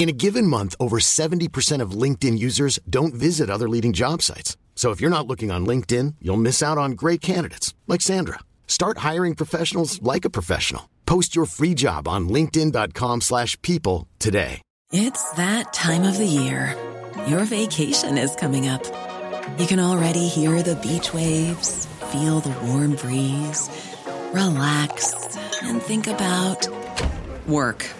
In a given month, over 70% of LinkedIn users don't visit other leading job sites. So if you're not looking on LinkedIn, you'll miss out on great candidates like Sandra. Start hiring professionals like a professional. Post your free job on linkedin.com/people today. It's that time of the year. Your vacation is coming up. You can already hear the beach waves, feel the warm breeze, relax and think about work.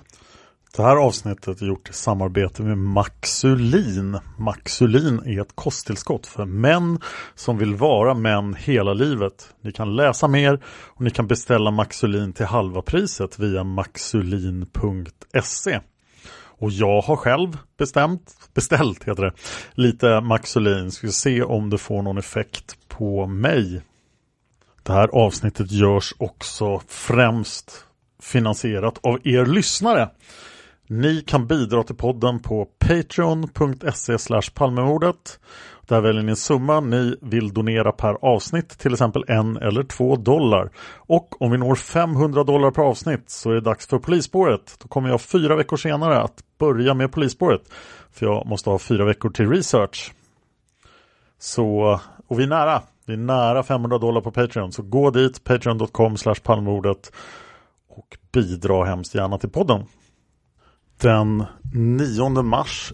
Det här avsnittet är gjort i samarbete med Maxulin. Maxulin är ett kosttillskott för män som vill vara män hela livet. Ni kan läsa mer och ni kan beställa Maxulin till halva priset via maxulin.se. Och jag har själv bestämt, beställt heter det, lite Maxulin. Ska se om det får någon effekt på mig. Det här avsnittet görs också främst finansierat av er lyssnare. Ni kan bidra till podden på patreon.se palmemordet. Där väljer ni en summa ni vill donera per avsnitt, till exempel en eller två dollar. Och om vi når 500 dollar per avsnitt så är det dags för polisspåret. Då kommer jag fyra veckor senare att börja med polisspåret. För jag måste ha fyra veckor till research. Så, och vi är nära. Vi är nära 500 dollar på Patreon. Så gå dit, patreon.com palmemordet och bidra hemskt gärna till podden. Den 9 mars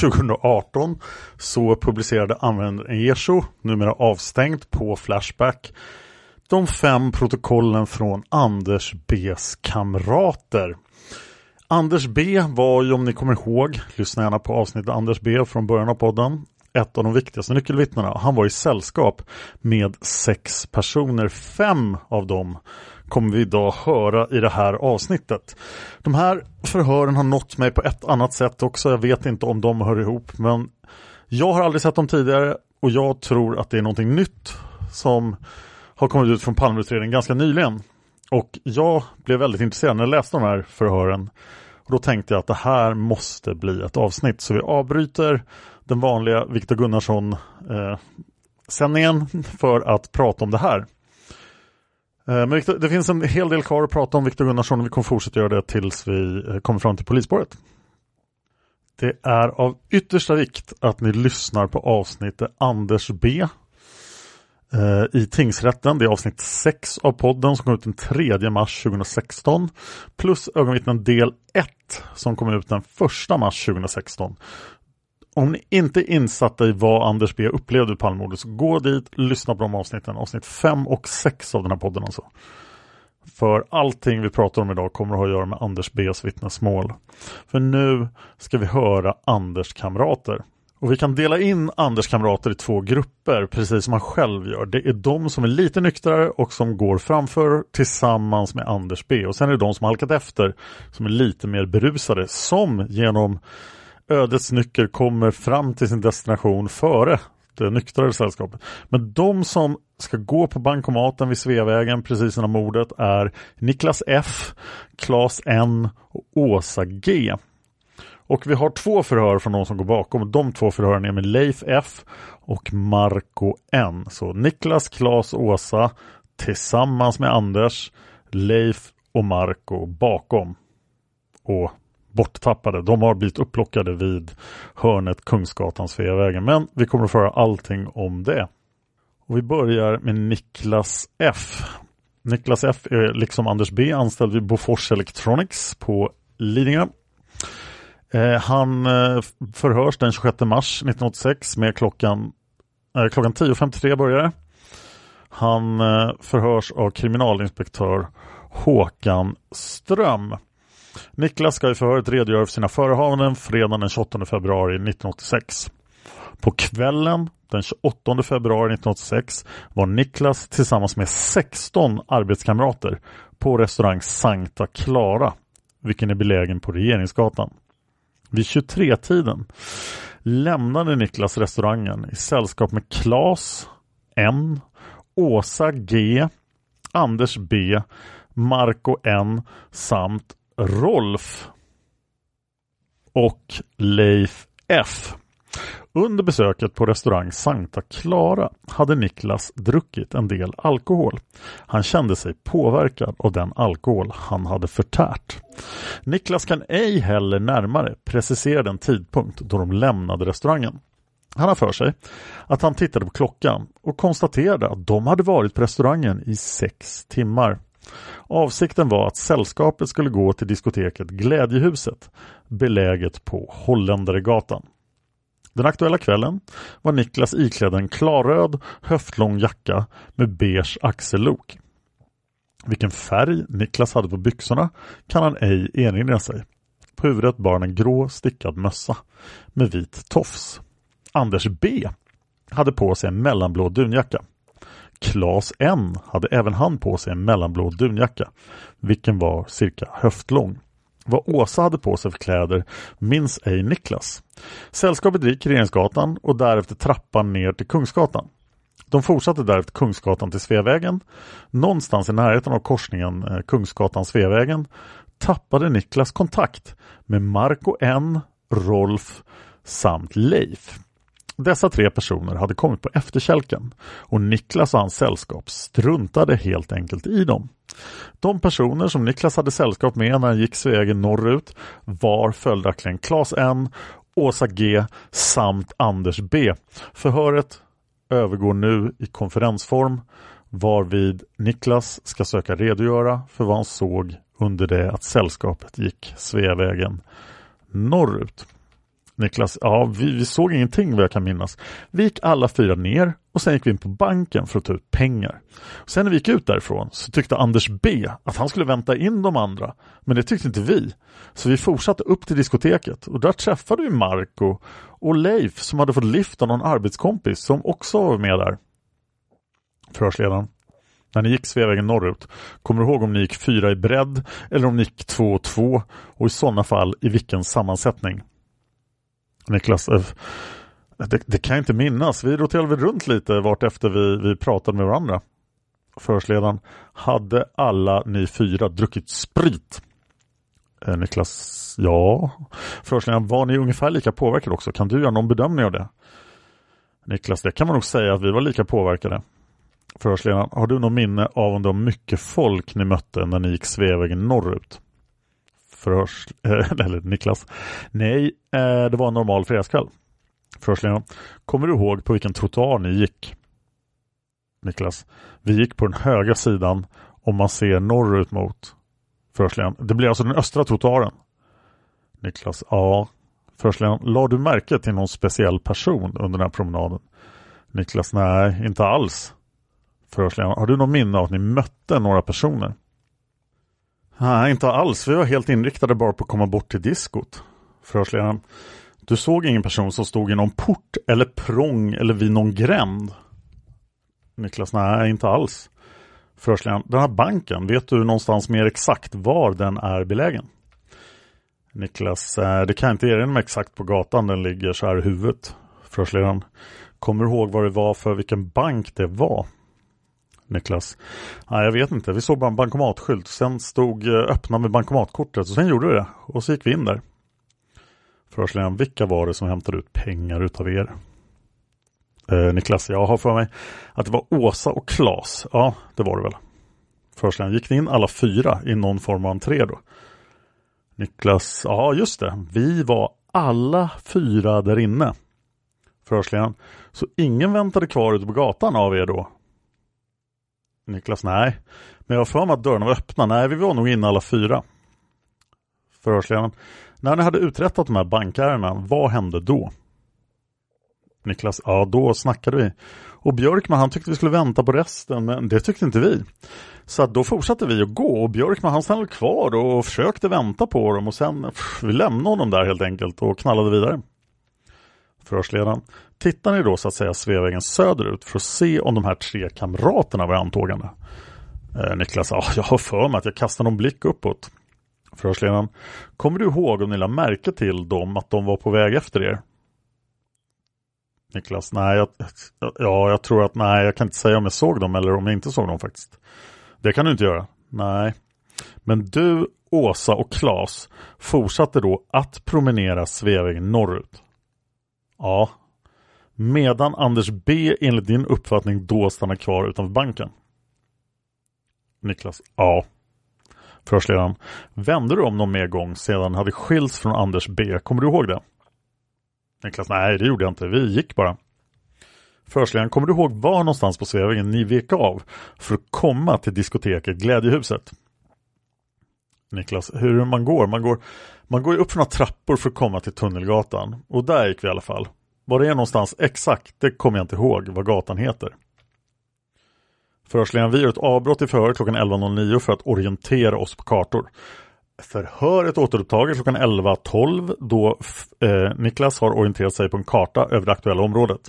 2018 eh, så publicerade användaren Esho, numera avstängt på Flashback, de fem protokollen från Anders B's kamrater. Anders B var ju om ni kommer ihåg, lyssna gärna på avsnittet Anders B från början av podden, ett av de viktigaste nyckelvittnena. Han var i sällskap med sex personer. Fem av dem kommer vi idag höra i det här avsnittet. De här förhören har nått mig på ett annat sätt också. Jag vet inte om de hör ihop men jag har aldrig sett dem tidigare och jag tror att det är någonting nytt som har kommit ut från Palmeutredningen ganska nyligen. Och jag blev väldigt intresserad när jag läste de här förhören. Och Då tänkte jag att det här måste bli ett avsnitt så vi avbryter den vanliga Viktor Gunnarsson eh, sändningen för att prata om det här. Eh, men Victor, det finns en hel del kvar att prata om Viktor Gunnarsson och vi kommer fortsätta göra det tills vi eh, kommer fram till polisspåret. Det är av yttersta vikt att ni lyssnar på avsnittet Anders B eh, i tingsrätten. Det är avsnitt 6 av podden som kom ut den 3 mars 2016 plus ögonvittnen del 1 som kom ut den 1 mars 2016 om ni inte är insatta i vad Anders B upplevde i Palmemordet så gå dit, lyssna på de avsnitten, avsnitt 5 och 6 av den här podden alltså. För allting vi pratar om idag kommer att ha att göra med Anders B's vittnesmål. För nu ska vi höra Anders kamrater. Och vi kan dela in Anders kamrater i två grupper, precis som han själv gör. Det är de som är lite nyktrare och som går framför tillsammans med Anders B. Och sen är det de som halkat efter, som är lite mer berusade, som genom ödets nycker kommer fram till sin destination före det nyktrare sällskapet. Men de som ska gå på bankomaten vid Sveavägen precis innan mordet är Niklas F, Claes N och Åsa G. Och vi har två förhör från de som går bakom. De två förhören är med Leif F och Marco N. Så Niklas, Klas och Åsa tillsammans med Anders, Leif och Marco bakom. Och borttappade. De har blivit upplockade vid hörnet Kungsgatan Sveavägen. Men vi kommer att föra allting om det. Och vi börjar med Niklas F. Niklas F är liksom Anders B anställd vid Bofors Electronics på Lidingö. Eh, han eh, förhörs den 26 mars 1986 med klockan, eh, klockan 10.53 börjar Han eh, förhörs av kriminalinspektör Håkan Ström. Niklas ska i förhöret redogöra för sina förehavanden fredagen den 28 februari 1986. På kvällen den 28 februari 1986 var Niklas tillsammans med 16 arbetskamrater på restaurang Sankta Clara, vilken är belägen på Regeringsgatan. Vid 23-tiden lämnade Niklas restaurangen i sällskap med Klas N, Åsa G, Anders B, Marco N samt Rolf och Leif F. Under besöket på restaurang Sankta Clara hade Niklas druckit en del alkohol. Han kände sig påverkad av den alkohol han hade förtärt. Niklas kan ej heller närmare precisera den tidpunkt då de lämnade restaurangen. Han har för sig att han tittade på klockan och konstaterade att de hade varit på restaurangen i sex timmar. Avsikten var att sällskapet skulle gå till diskoteket Glädjehuset beläget på Holländaregatan. Den aktuella kvällen var Niklas iklädd en klarröd höftlång jacka med beige axellok. Vilken färg Niklas hade på byxorna kan han ej erinra sig. På huvudet bar han en grå stickad mössa med vit tofs. Anders B hade på sig en mellanblå dunjacka. Klas N hade även han på sig en mellanblå dunjacka, vilken var cirka höftlång. Vad Åsa hade på sig för kläder minns ej Niklas. Sällskapet gick Regeringsgatan och därefter trappan ner till Kungsgatan. De fortsatte därefter Kungsgatan till Sveavägen. Någonstans i närheten av korsningen eh, Kungsgatan-Sveavägen tappade Niklas kontakt med Marco N, Rolf samt Leif. Dessa tre personer hade kommit på efterkälken och Niklas och hans sällskap struntade helt enkelt i dem. De personer som Niklas hade sällskap med när han gick Sveavägen norrut var följaktligen Claes N, Åsa G samt Anders B. Förhöret övergår nu i konferensform varvid Niklas ska söka redogöra för vad han såg under det att sällskapet gick Sveavägen norrut. Niklas, ja vi, vi, såg ingenting vad jag kan minnas. Vi gick alla fyra ner och sen gick vi in på banken för att ta ut pengar. Sen när vi gick ut därifrån så tyckte Anders B att han skulle vänta in de andra. Men det tyckte inte vi. Så vi fortsatte upp till diskoteket och där träffade vi Marco och Leif som hade fått lift av någon arbetskompis som också var med där. Förhörsledaren. När ni gick Sveavägen norrut, kommer du ihåg om ni gick fyra i bredd eller om ni gick två och två och i sådana fall i vilken sammansättning? Niklas, eh, det, det, kan jag inte minnas. Vi roterade väl runt lite vart efter vi, vi pratade med varandra. Förhörsledaren, hade alla ni fyra druckit sprit? Eh, Niklas, ja. Förhörsledaren, var ni ungefär lika påverkade också? Kan du göra någon bedömning av det? Niklas, det kan man nog säga att vi var lika påverkade. Förhörsledaren, har du något minne av om det var mycket folk ni mötte när ni gick Sveavägen norrut? Förhörs... eller Niklas. Nej, eh, det var en normal fredagskväll. Förhörsledaren. Kommer du ihåg på vilken trottoar ni gick? Niklas. Vi gick på den höga sidan om man ser norrut mot Förhörsledaren. Det blir alltså den östra trottoaren. Niklas. Ja. Förhörsledaren. La du märke till någon speciell person under den här promenaden? Niklas. Nej, inte alls. Förhörsledaren. Har du någon minne av att ni mötte några personer? Nej, inte alls. Vi var helt inriktade bara på att komma bort till diskot. Förhörsledaren. Du såg ingen person som stod i någon port eller prång eller vid någon gränd? Niklas. Nej, inte alls. Förhörsledaren. Den här banken, vet du någonstans mer exakt var den är belägen? Niklas. Eh, det kan jag inte erinra mig exakt på gatan den ligger så här i huvudet. Förhörsledaren. Kommer du ihåg vad det var för vilken bank det var? Niklas? Nej, jag vet inte. Vi såg bara en bankomatskylt. Sen stod eh, öppna med bankomatkortet och sen gjorde vi det. Och så gick vi in där. Förhörsledaren, vilka var det som hämtade ut pengar utav er? Eh, Niklas, jag har för mig att det var Åsa och Klas. Ja, det var det väl. Förhörsledaren, gick ni in alla fyra i någon form av entré då? Niklas, ja just det. Vi var alla fyra där inne. Förhörsledaren, så ingen väntade kvar ute på gatan av er då? Niklas, nej. Men jag har för mig att dörrarna var öppna. Nej, vi var nog inne alla fyra. Förhörsledaren, när ni hade uträttat de här bankärendena, vad hände då? Niklas, ja då snackade vi. Och Björkman han tyckte vi skulle vänta på resten men det tyckte inte vi. Så då fortsatte vi att gå och Björkman han stannade kvar och försökte vänta på dem och sen pff, vi lämnade honom där helt enkelt och knallade vidare. Förhörsledaren, tittar ni då så att säga Sveavägen söderut för att se om de här tre kamraterna var antågande? Eh, Niklas, ja, jag har för mig att jag kastade någon blick uppåt. Förhörsledaren, kommer du ihåg om ni lade märke till dem att de var på väg efter er? Niklas, nej, jag, ja, jag tror att nej, jag kan inte säga om jag såg dem eller om jag inte såg dem faktiskt. Det kan du inte göra. Nej. Men du, Åsa och Klas fortsatte då att promenera Sveavägen norrut. Ja. Medan Anders B enligt din uppfattning då stannar kvar utanför banken. Niklas, ja. Förhörsledaren, vände du om någon mer gång sedan hade skilts från Anders B? Kommer du ihåg det? Niklas, nej det gjorde jag inte. Vi gick bara. Förhörsledaren, kommer du ihåg var någonstans på Sveavägen ni vek av för att komma till diskoteket Glädjehuset? Niklas, hur man går? Man går, man går upp några trappor för att komma till Tunnelgatan och där gick vi i alla fall. Var det är någonstans exakt, det kommer jag inte ihåg vad gatan heter. Förhörsledaren, vi gör ett avbrott i förhör klockan 11.09 för att orientera oss på kartor. Förhöret återupptaget klockan 11.12 då eh, Niklas har orienterat sig på en karta över det aktuella området.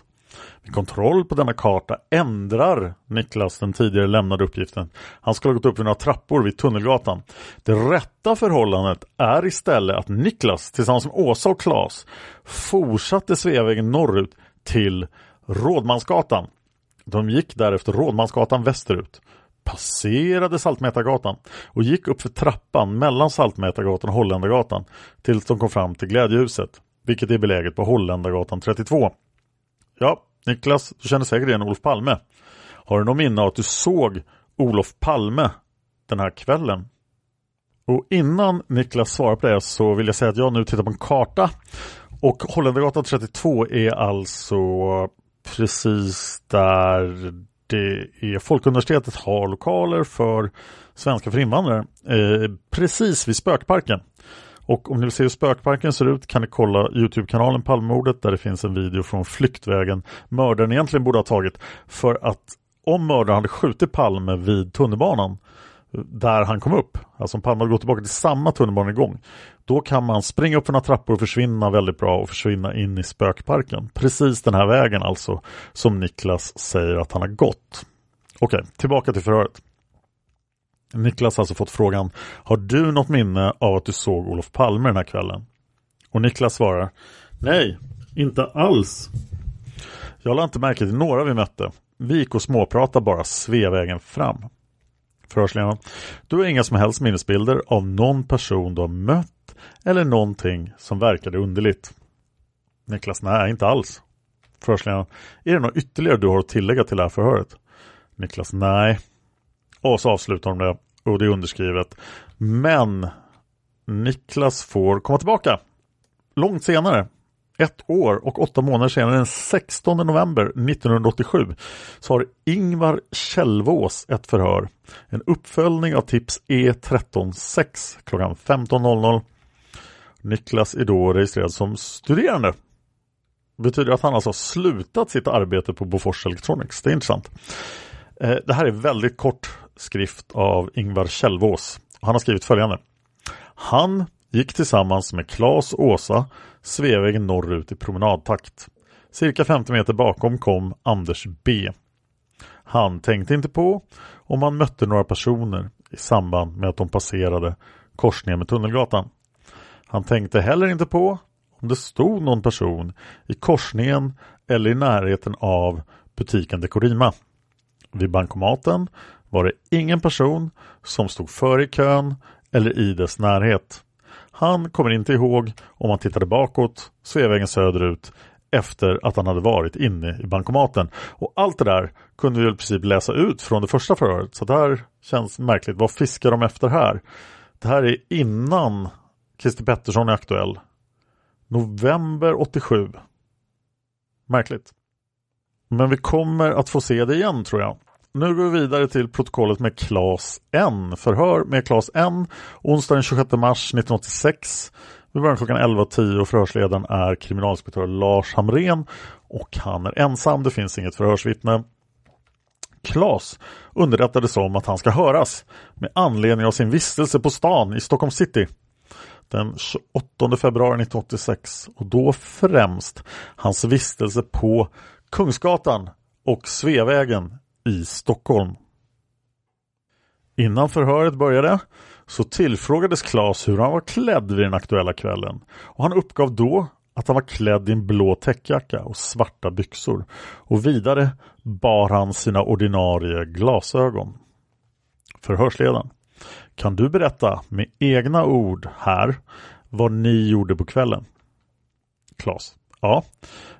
Vid kontroll på denna karta ändrar Niklas den tidigare lämnade uppgiften. Han skulle ha gått upp för några trappor vid Tunnelgatan. Det rätta förhållandet är istället att Niklas tillsammans med Åsa och Klas fortsatte Sveavägen norrut till Rådmansgatan. De gick därefter Rådmansgatan västerut passerade Saltmätargatan och gick upp för trappan mellan Saltmätargatan och Holländargatan tills de kom fram till Glädjehuset, vilket är beläget på Holländargatan 32. Ja, Niklas, du känner säkert igen Olof Palme. Har du någon minne av att du såg Olof Palme den här kvällen? Och innan Niklas svarar på det så vill jag säga att jag nu tittar på en karta och Holländargatan 32 är alltså precis där det är Folkuniversitetet har lokaler för svenska för invandrare eh, precis vid Spökparken. Och om ni vill se hur Spökparken ser ut kan ni kolla Youtube-kanalen Palmemordet där det finns en video från flyktvägen mördaren egentligen borde ha tagit. För att om mördaren hade skjutit Palme vid tunnelbanan där han kom upp, alltså om Palme hade gått tillbaka till samma tunnelbanegång, då kan man springa upp för några trappor och försvinna väldigt bra och försvinna in i spökparken. Precis den här vägen alltså som Niklas säger att han har gått. Okej, tillbaka till förhöret. Niklas har alltså fått frågan Har du något minne av att du såg Olof Palme den här kvällen? Och Niklas svarar Nej, inte alls. Jag lade inte märke till några vi mötte. Vi gick och småpratade bara svevägen fram. Förhörsledaren. Du har inga som helst minnesbilder av någon person du har mött eller någonting som verkade underligt. Niklas, nej inte alls. Förhörsledaren. Är det något ytterligare du har att tillägga till det här förhöret? Niklas, nej. Och så avslutar de det och det är underskrivet. Men Niklas får komma tillbaka långt senare ett år och åtta månader senare, den 16 november 1987, så har Ingvar Källvås ett förhör. En uppföljning av tips E136 klockan 15.00. Niklas är då registrerad som studerande. Det betyder att han alltså har slutat sitt arbete på Bofors Electronics. Det är intressant. Eh, det här är väldigt kort skrift av Ingvar Kjellvås. Han har skrivit följande. Han gick tillsammans med Klas och Åsa Sveavägen norrut i promenadtakt. Cirka 50 meter bakom kom Anders B. Han tänkte inte på om han mötte några personer i samband med att de passerade korsningen med Tunnelgatan. Han tänkte heller inte på om det stod någon person i korsningen eller i närheten av butiken Dekorima. Vid bankomaten var det ingen person som stod före i kön eller i dess närhet. Han kommer inte ihåg om han tittade bakåt, Sveavägen söderut, efter att han hade varit inne i bankomaten. Och allt det där kunde vi i princip läsa ut från det första förhöret. Så det här känns märkligt. Vad fiskar de efter här? Det här är innan Christer Pettersson är aktuell. November 87. Märkligt. Men vi kommer att få se det igen tror jag. Nu går vi vidare till protokollet med Claes N. Förhör med Claes N. Onsdag den 26 mars 1986. Vi börjar klockan 11.10 och förhörsledaren är kriminalinspektör Lars Hamren och han är ensam, det finns inget förhörsvittne. Claes underrättades om att han ska höras med anledning av sin vistelse på stan i Stockholm city den 28 februari 1986 och då främst hans vistelse på Kungsgatan och Sveavägen i Stockholm. Innan förhöret började så tillfrågades Claes hur han var klädd vid den aktuella kvällen och han uppgav då att han var klädd i en blå täckjacka och svarta byxor och vidare bar han sina ordinarie glasögon. Förhörsledaren. Kan du berätta med egna ord här vad ni gjorde på kvällen? Claes. Ja,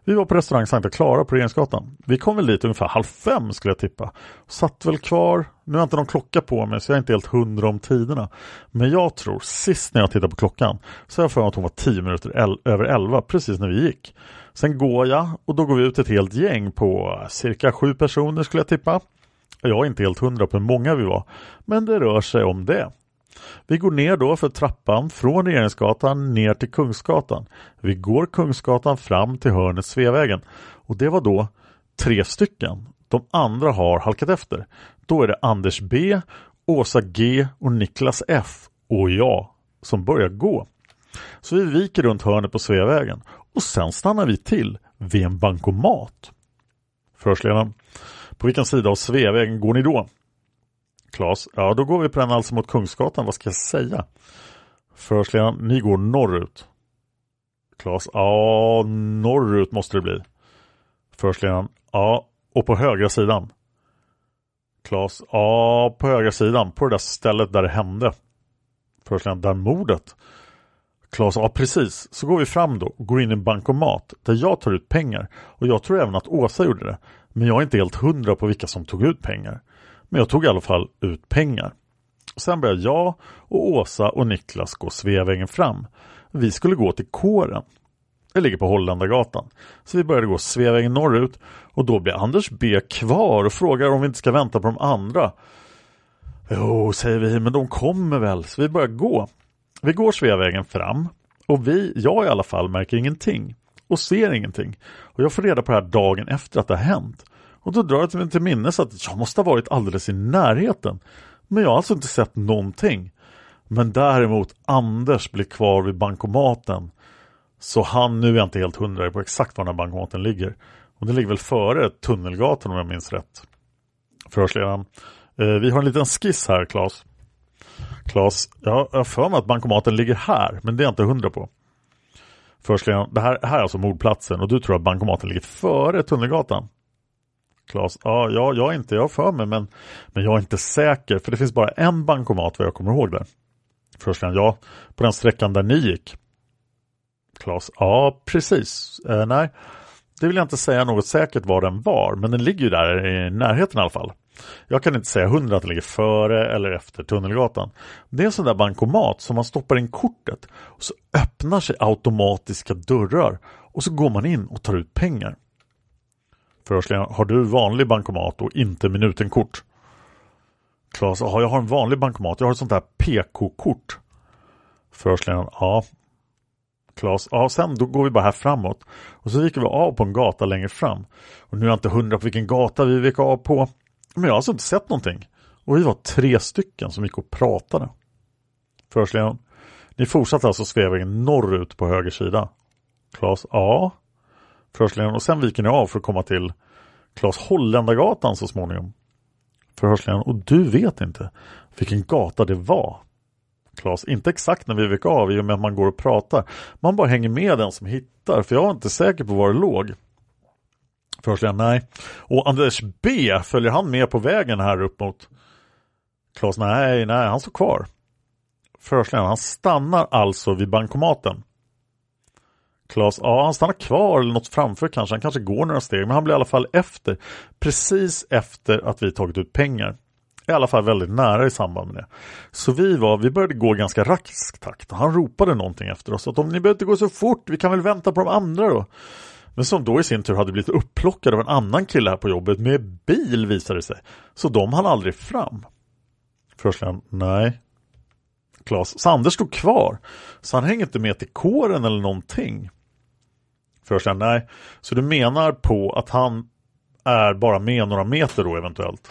vi var på restaurang Sankta Klara på Regeringsgatan. Vi kom väl dit ungefär halv fem skulle jag tippa. Satt väl kvar. Nu har jag inte någon klocka på mig så jag är inte helt hundra om tiderna. Men jag tror, sist när jag tittade på klockan, så har jag för mig att hon var tio minuter el över elva precis när vi gick. Sen går jag och då går vi ut ett helt gäng på cirka sju personer skulle jag tippa. Jag är inte helt hundra på hur många vi var, men det rör sig om det. Vi går ner då för trappan från Regeringsgatan ner till Kungsgatan. Vi går Kungsgatan fram till hörnet Sveavägen och det var då tre stycken. De andra har halkat efter. Då är det Anders B, Åsa G och Niklas F och jag som börjar gå. Så vi viker runt hörnet på Sveavägen och sen stannar vi till vid en bankomat. Förhörsledaren. På vilken sida av Sveavägen går ni då? Klas, ja då går vi på den alltså mot Kungsgatan, vad ska jag säga? Förhörsledaren, ni går norrut. Klas, ja norrut måste det bli. Förhörsledaren, ja och på högra sidan. Klas, ja på högra sidan, på det där stället där det hände. Förhörsledaren, där mordet. Klas, ja precis. Så går vi fram då och går in i en bankomat där jag tar ut pengar. Och jag tror även att Åsa gjorde det. Men jag är inte helt hundra på vilka som tog ut pengar. Men jag tog i alla fall ut pengar. Sen började jag och Åsa och Niklas gå Sveavägen fram. Vi skulle gå till kåren. Det ligger på Holländargatan. Så vi började gå Sveavägen norrut och då blir Anders B kvar och frågar om vi inte ska vänta på de andra. Jo, säger vi, men de kommer väl. Så vi börjar gå. Vi går Sveavägen fram och vi, jag i alla fall, märker ingenting och ser ingenting. Och jag får reda på det här dagen efter att det har hänt. Och då drar jag mig till minnes att jag måste ha varit alldeles i närheten. Men jag har alltså inte sett någonting. Men däremot Anders blir kvar vid bankomaten. Så han, nu är jag inte helt hundra på exakt var den här bankomaten ligger. Och den ligger väl före Tunnelgatan om jag minns rätt. Förhörsledaren. Eh, vi har en liten skiss här Claes. Claes, jag har för mig att bankomaten ligger här, men det är jag inte hundra på. Förhörsledaren, det här, här är alltså mordplatsen och du tror att bankomaten ligger före Tunnelgatan. Klas, ja, jag, jag är inte, jag för mig, men, men jag är inte säker, för det finns bara en bankomat vad jag kommer ihåg där. Förhörsledaren, ja, på den sträckan där ni gick. Klas, ja, precis. Eh, nej, det vill jag inte säga något säkert var den var, men den ligger ju där i närheten i alla fall. Jag kan inte säga hundra att den ligger före eller efter Tunnelgatan. Det är en sån där bankomat som man stoppar in kortet och så öppnar sig automatiska dörrar och så går man in och tar ut pengar. Förhörsledaren, har du vanlig bankomat och inte minutenkort? Klas, ja jag har en vanlig bankomat, jag har ett sånt där PK-kort. Förhörsledaren, ja. Klas, ja sen då går vi bara här framåt. Och så gick vi av på en gata längre fram. Och nu är jag inte hundra på vilken gata vi gick av på. Men jag har alltså inte sett någonting. Och vi var tre stycken som gick och pratade. Förhörsledaren, ni fortsatte alltså Sveavägen norrut på höger sida? Klas, ja. Förhörsledaren, och sen viker ni av för att komma till Klas Holländargatan så småningom. Förhörsledaren, och du vet inte vilken gata det var? Klas, inte exakt när vi vek av i och med att man går och pratar. Man bara hänger med den som hittar, för jag var inte säker på var det låg. Förhörsledaren, nej. Och Anders B, följer han med på vägen här upp mot? Klas, nej, nej, han står kvar. Förhörsledaren, han stannar alltså vid bankomaten. Klas, ja han stannar kvar eller något framför kanske, han kanske går några steg, men han blir i alla fall efter. Precis efter att vi tagit ut pengar. I alla fall väldigt nära i samband med det. Så vi var, vi började gå ganska rask takt och han ropade någonting efter oss. Att om ni behöver inte gå så fort, vi kan väl vänta på de andra då. Men som då i sin tur hade blivit upplockad av en annan kille här på jobbet med bil visade det sig. Så de hann aldrig fram. Förhörsledaren, nej. Klas, så Anders stod kvar. Så han hänger inte med till kåren eller någonting. Förhörsledaren, nej. Så du menar på att han är bara med några meter då eventuellt?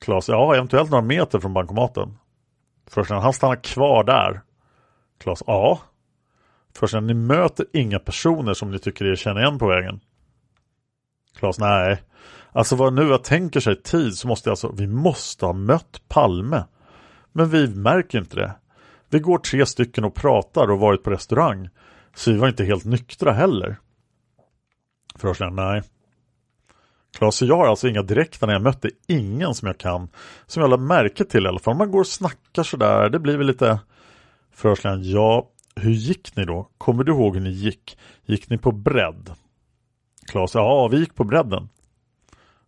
Klas, ja eventuellt några meter från bankomaten. Förhörsledaren, han stannar kvar där. Klas, ja. Förhörsledaren, ni möter inga personer som ni tycker er känner igen på vägen. Klas, nej. Alltså vad nu jag tänker sig tid så måste jag alltså, vi måste ha mött Palme. Men vi märker inte det. Vi går tre stycken och pratar och varit på restaurang. Så vi var inte helt nyktra heller. Förhörsledaren, nej. Klas, jag har alltså inga direkta när jag mötte ingen som jag kan. Som jag lade märke till i alla fall. Man går och snackar sådär. Det blir väl lite Förhörsledaren, ja. Hur gick ni då? Kommer du ihåg hur ni gick? Gick ni på bredd? Klas, ja vi gick på bredden.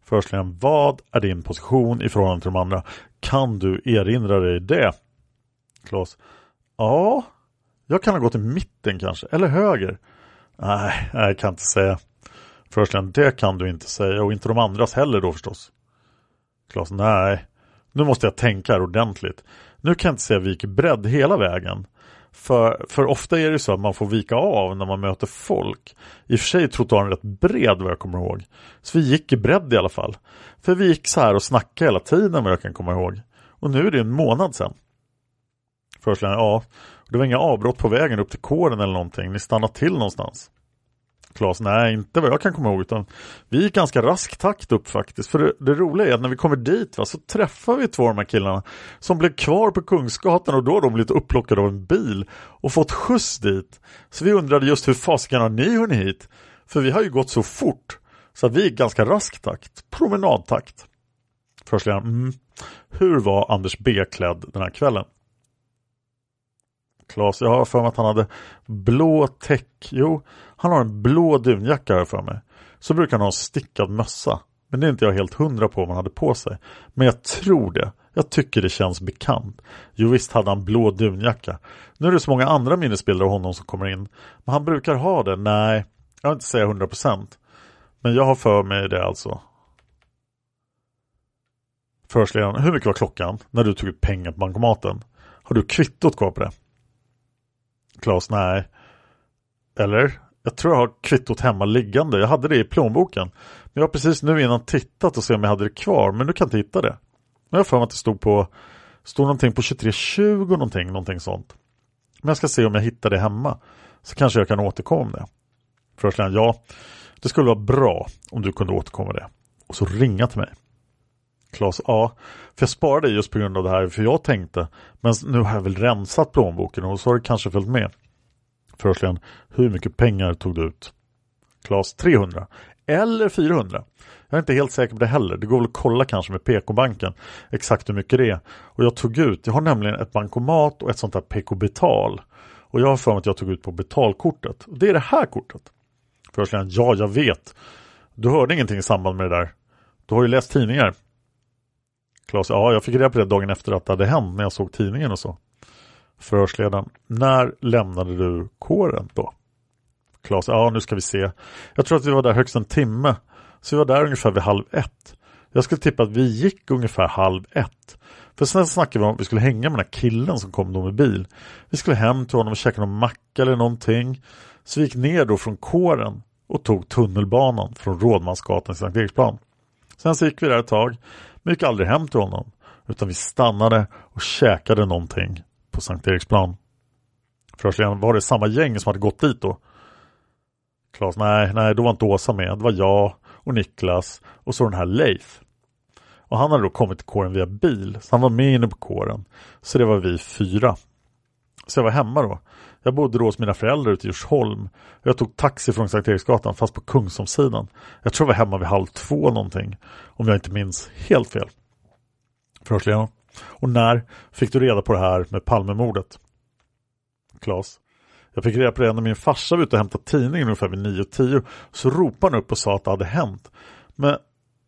Förhörsledaren, vad är din position i förhållande till de andra? Kan du erinra dig det? Klas, ja, jag kan ha gått i mitten kanske, eller höger. Nej, jag kan inte säga. Förhörsledaren, det kan du inte säga och inte de andras heller då förstås. Klas, nej, nu måste jag tänka här ordentligt. Nu kan jag inte säga vilken bredd hela vägen. För, för ofta är det så att man får vika av när man möter folk. I och för sig är trottoaren rätt bred vad jag kommer ihåg. Så vi gick i bredd i alla fall. För vi gick så här och snackade hela tiden vad jag kan komma ihåg. Och nu är det en månad sedan. Förhörsledaren, ja. Det var inga avbrott på vägen upp till kåren eller någonting. Ni stannade till någonstans. Klas, nej inte vad jag kan komma ihåg utan vi gick ganska rask takt upp faktiskt. För det, det roliga är att när vi kommer dit va, så träffar vi två av de här killarna som blev kvar på Kungsgatan och då har de blivit upplockade av en bil och fått skjuts dit. Så vi undrade just hur fasiken har ni hunnit hit? För vi har ju gått så fort så att vi gick ganska rask takt, promenadtakt. Förstledaren, mm. hur var Anders B klädd den här kvällen? Klas, jag har för mig att han hade blå täck. Jo, han har en blå dunjacka här för mig. Så brukar han ha en stickad mössa. Men det är inte jag helt hundra på vad han hade på sig. Men jag tror det. Jag tycker det känns bekant. Jo visst hade han blå dunjacka. Nu är det så många andra minnesbilder av honom som kommer in. Men han brukar ha det. Nej, jag vill inte säga hundra procent. Men jag har för mig det alltså. Förhörsledaren, hur mycket var klockan när du tog ut pengar på bankomaten? Har du kvittot kvar på det? Klas, nej. Eller? Jag tror jag har kvittot hemma liggande. Jag hade det i plånboken. Men jag har precis nu innan tittat och se om jag hade det kvar. Men du kan inte hitta det. Men jag har för mig att det stod på Stod någonting på 2320 någonting, någonting sånt. Men jag ska se om jag hittar det hemma. Så kanske jag kan återkomma om det. Förhörsledaren, ja. Det skulle vara bra om du kunde återkomma det. Och så ringa till mig. Klas, ja. För jag sparade just på grund av det här. För jag tänkte, men nu har jag väl rensat plånboken och så har det kanske följt med. Förhörsledaren, hur mycket pengar tog du ut? Klas, 300. Eller 400. Jag är inte helt säker på det heller. Det går väl att kolla kanske med PK-banken exakt hur mycket det är. Och jag tog ut, jag har nämligen ett bankomat och ett sånt där PK-betal. Och jag har för mig att jag tog ut på betalkortet. Och det är det här kortet. Förhörsledaren, ja jag vet. Du hörde ingenting i samband med det där. Du har ju läst tidningar. Klas, ja jag fick reda på det dagen efter att det hade hänt när jag såg tidningen och så. Förhörsledaren, när lämnade du kåren då? Klas, ja nu ska vi se. Jag tror att vi var där högst en timme. Så vi var där ungefär vid halv ett. Jag skulle tippa att vi gick ungefär halv ett. För sen snackade vi om att vi skulle hänga med den här killen som kom då med bil. Vi skulle hem till honom och käka någon macka eller någonting. Så vi gick ner då från kåren och tog tunnelbanan från Rådmansgatan till Sankt Eriksplan. Sen så gick vi där ett tag, men gick aldrig hem till honom. Utan vi stannade och käkade någonting på Sankt Eriksplan. Förhörsledaren, var det samma gäng som hade gått dit då? Klas, nej, nej, då var inte Åsa med. Det var jag och Niklas och så den här Leif. Och han hade då kommit till kåren via bil, så han var med inne på kåren. Så det var vi fyra. Så jag var hemma då. Jag bodde då hos mina föräldrar ute i Djursholm. Jag tog taxi från Sankt Eriksgatan fast på Kungsholmssidan. Jag tror jag var hemma vid halv två någonting. Om jag inte minns helt fel. Förhörsledaren. Och när fick du reda på det här med Palmemordet? Klas. Jag fick reda på det när min farsa var ute och hämtade tidningen ungefär vid 9.10. Så ropade han upp och sa att det hade hänt. Men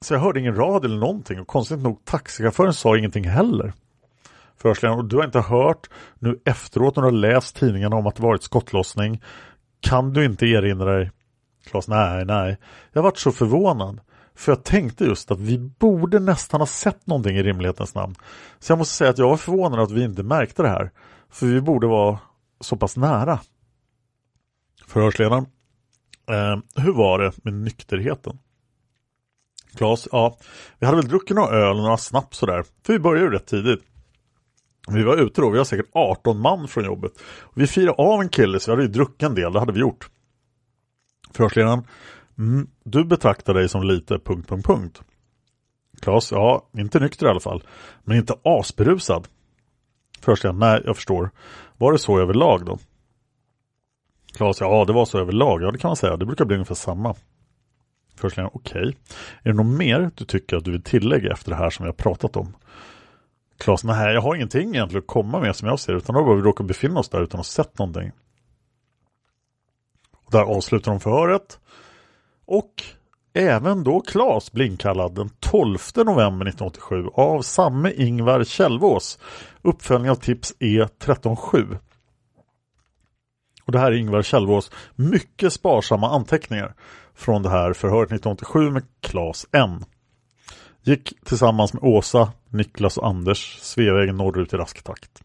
så jag hörde ingen radio eller någonting och konstigt nog taxichauffören sa ingenting heller. Förhörsledaren, och du har inte hört nu efteråt när du har läst tidningarna om att det varit skottlossning. Kan du inte erinra dig? Klas, nej, nej. Jag varit så förvånad. För jag tänkte just att vi borde nästan ha sett någonting i rimlighetens namn. Så jag måste säga att jag var förvånad att vi inte märkte det här. För vi borde vara så pass nära. Förhörsledaren. Eh, hur var det med nykterheten? Klas, ja, vi hade väl druckit några öl och några snaps sådär. För vi började ju rätt tidigt. Vi var ute då, vi var säkert 18 man från jobbet. Vi firade av en kille så vi hade ju druckit en del, det hade vi gjort. Förhörsledaren, mm, du betraktar dig som lite... punkt, punkt, punkt. Klas, ja, inte nykter i alla fall. Men inte asberusad. Förhörsledaren, nej, jag förstår. Var det så överlag då? Klas, ja det var så överlag, ja det kan man säga. Det brukar bli ungefär samma. Förhörsledaren, okej. Okay. Är det något mer du tycker att du vill tillägga efter det här som vi har pratat om? Klas, nej jag har ingenting egentligen att komma med som jag ser utan då har vi råkar befinna oss där utan att ha sett någonting. Och där avslutar de förhöret. Och även då Klas blir inkallad den 12 november 1987 av samme Ingvar Kjellvås. Uppföljning av tips E137. Och det här är Ingvar Kjellvås mycket sparsamma anteckningar från det här förhöret 1987 med Klas N. Gick tillsammans med Åsa, Niklas och Anders Sveavägen norrut i rask takt.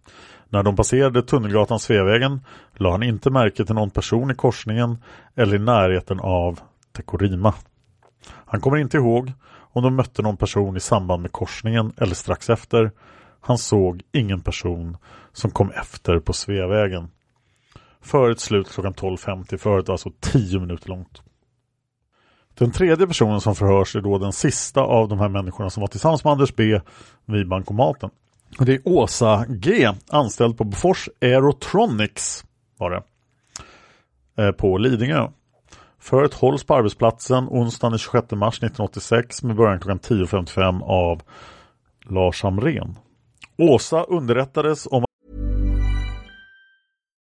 När de passerade Tunnelgatan Sveavägen la han inte märke till någon person i korsningen eller i närheten av Tekorima. Han kommer inte ihåg om de mötte någon person i samband med korsningen eller strax efter. Han såg ingen person som kom efter på Sveavägen. Föret slut klockan 12.50, föret var alltså 10 minuter långt. Den tredje personen som förhörs är då den sista av de här människorna som var tillsammans med Anders B vid bankomaten. Det är Åsa G, anställd på Bofors Aerotronics var det. Eh, på Lidingö. Föret hålls på arbetsplatsen onsdagen den 26 mars 1986 med början klockan 10.55 av Lars Hamrén. Åsa underrättades om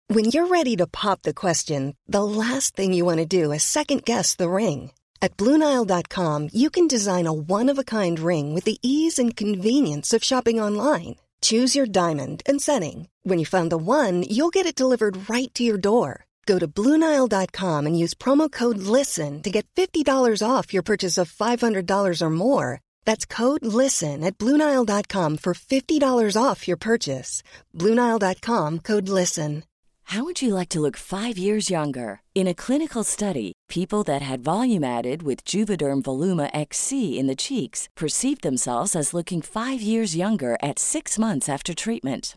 When you're ready to pop the question, the last thing you want to do is second guess the ring. At BlueNile.com you can design a one-of-a-kind ring with the ease and convenience of shopping online. Choose your diamond and setting. When you find the one, you'll get it delivered right to your door. Go to Bluenile.com and use promo code LISTEN to get $50 off your purchase of $500 or more. That's code LISTEN at Bluenile.com for $50 off your purchase. Bluenile.com code LISTEN. How would you like to look five years younger? In a clinical study, people that had volume added with Juvederm Voluma XC in the cheeks perceived themselves as looking five years younger at six months after treatment.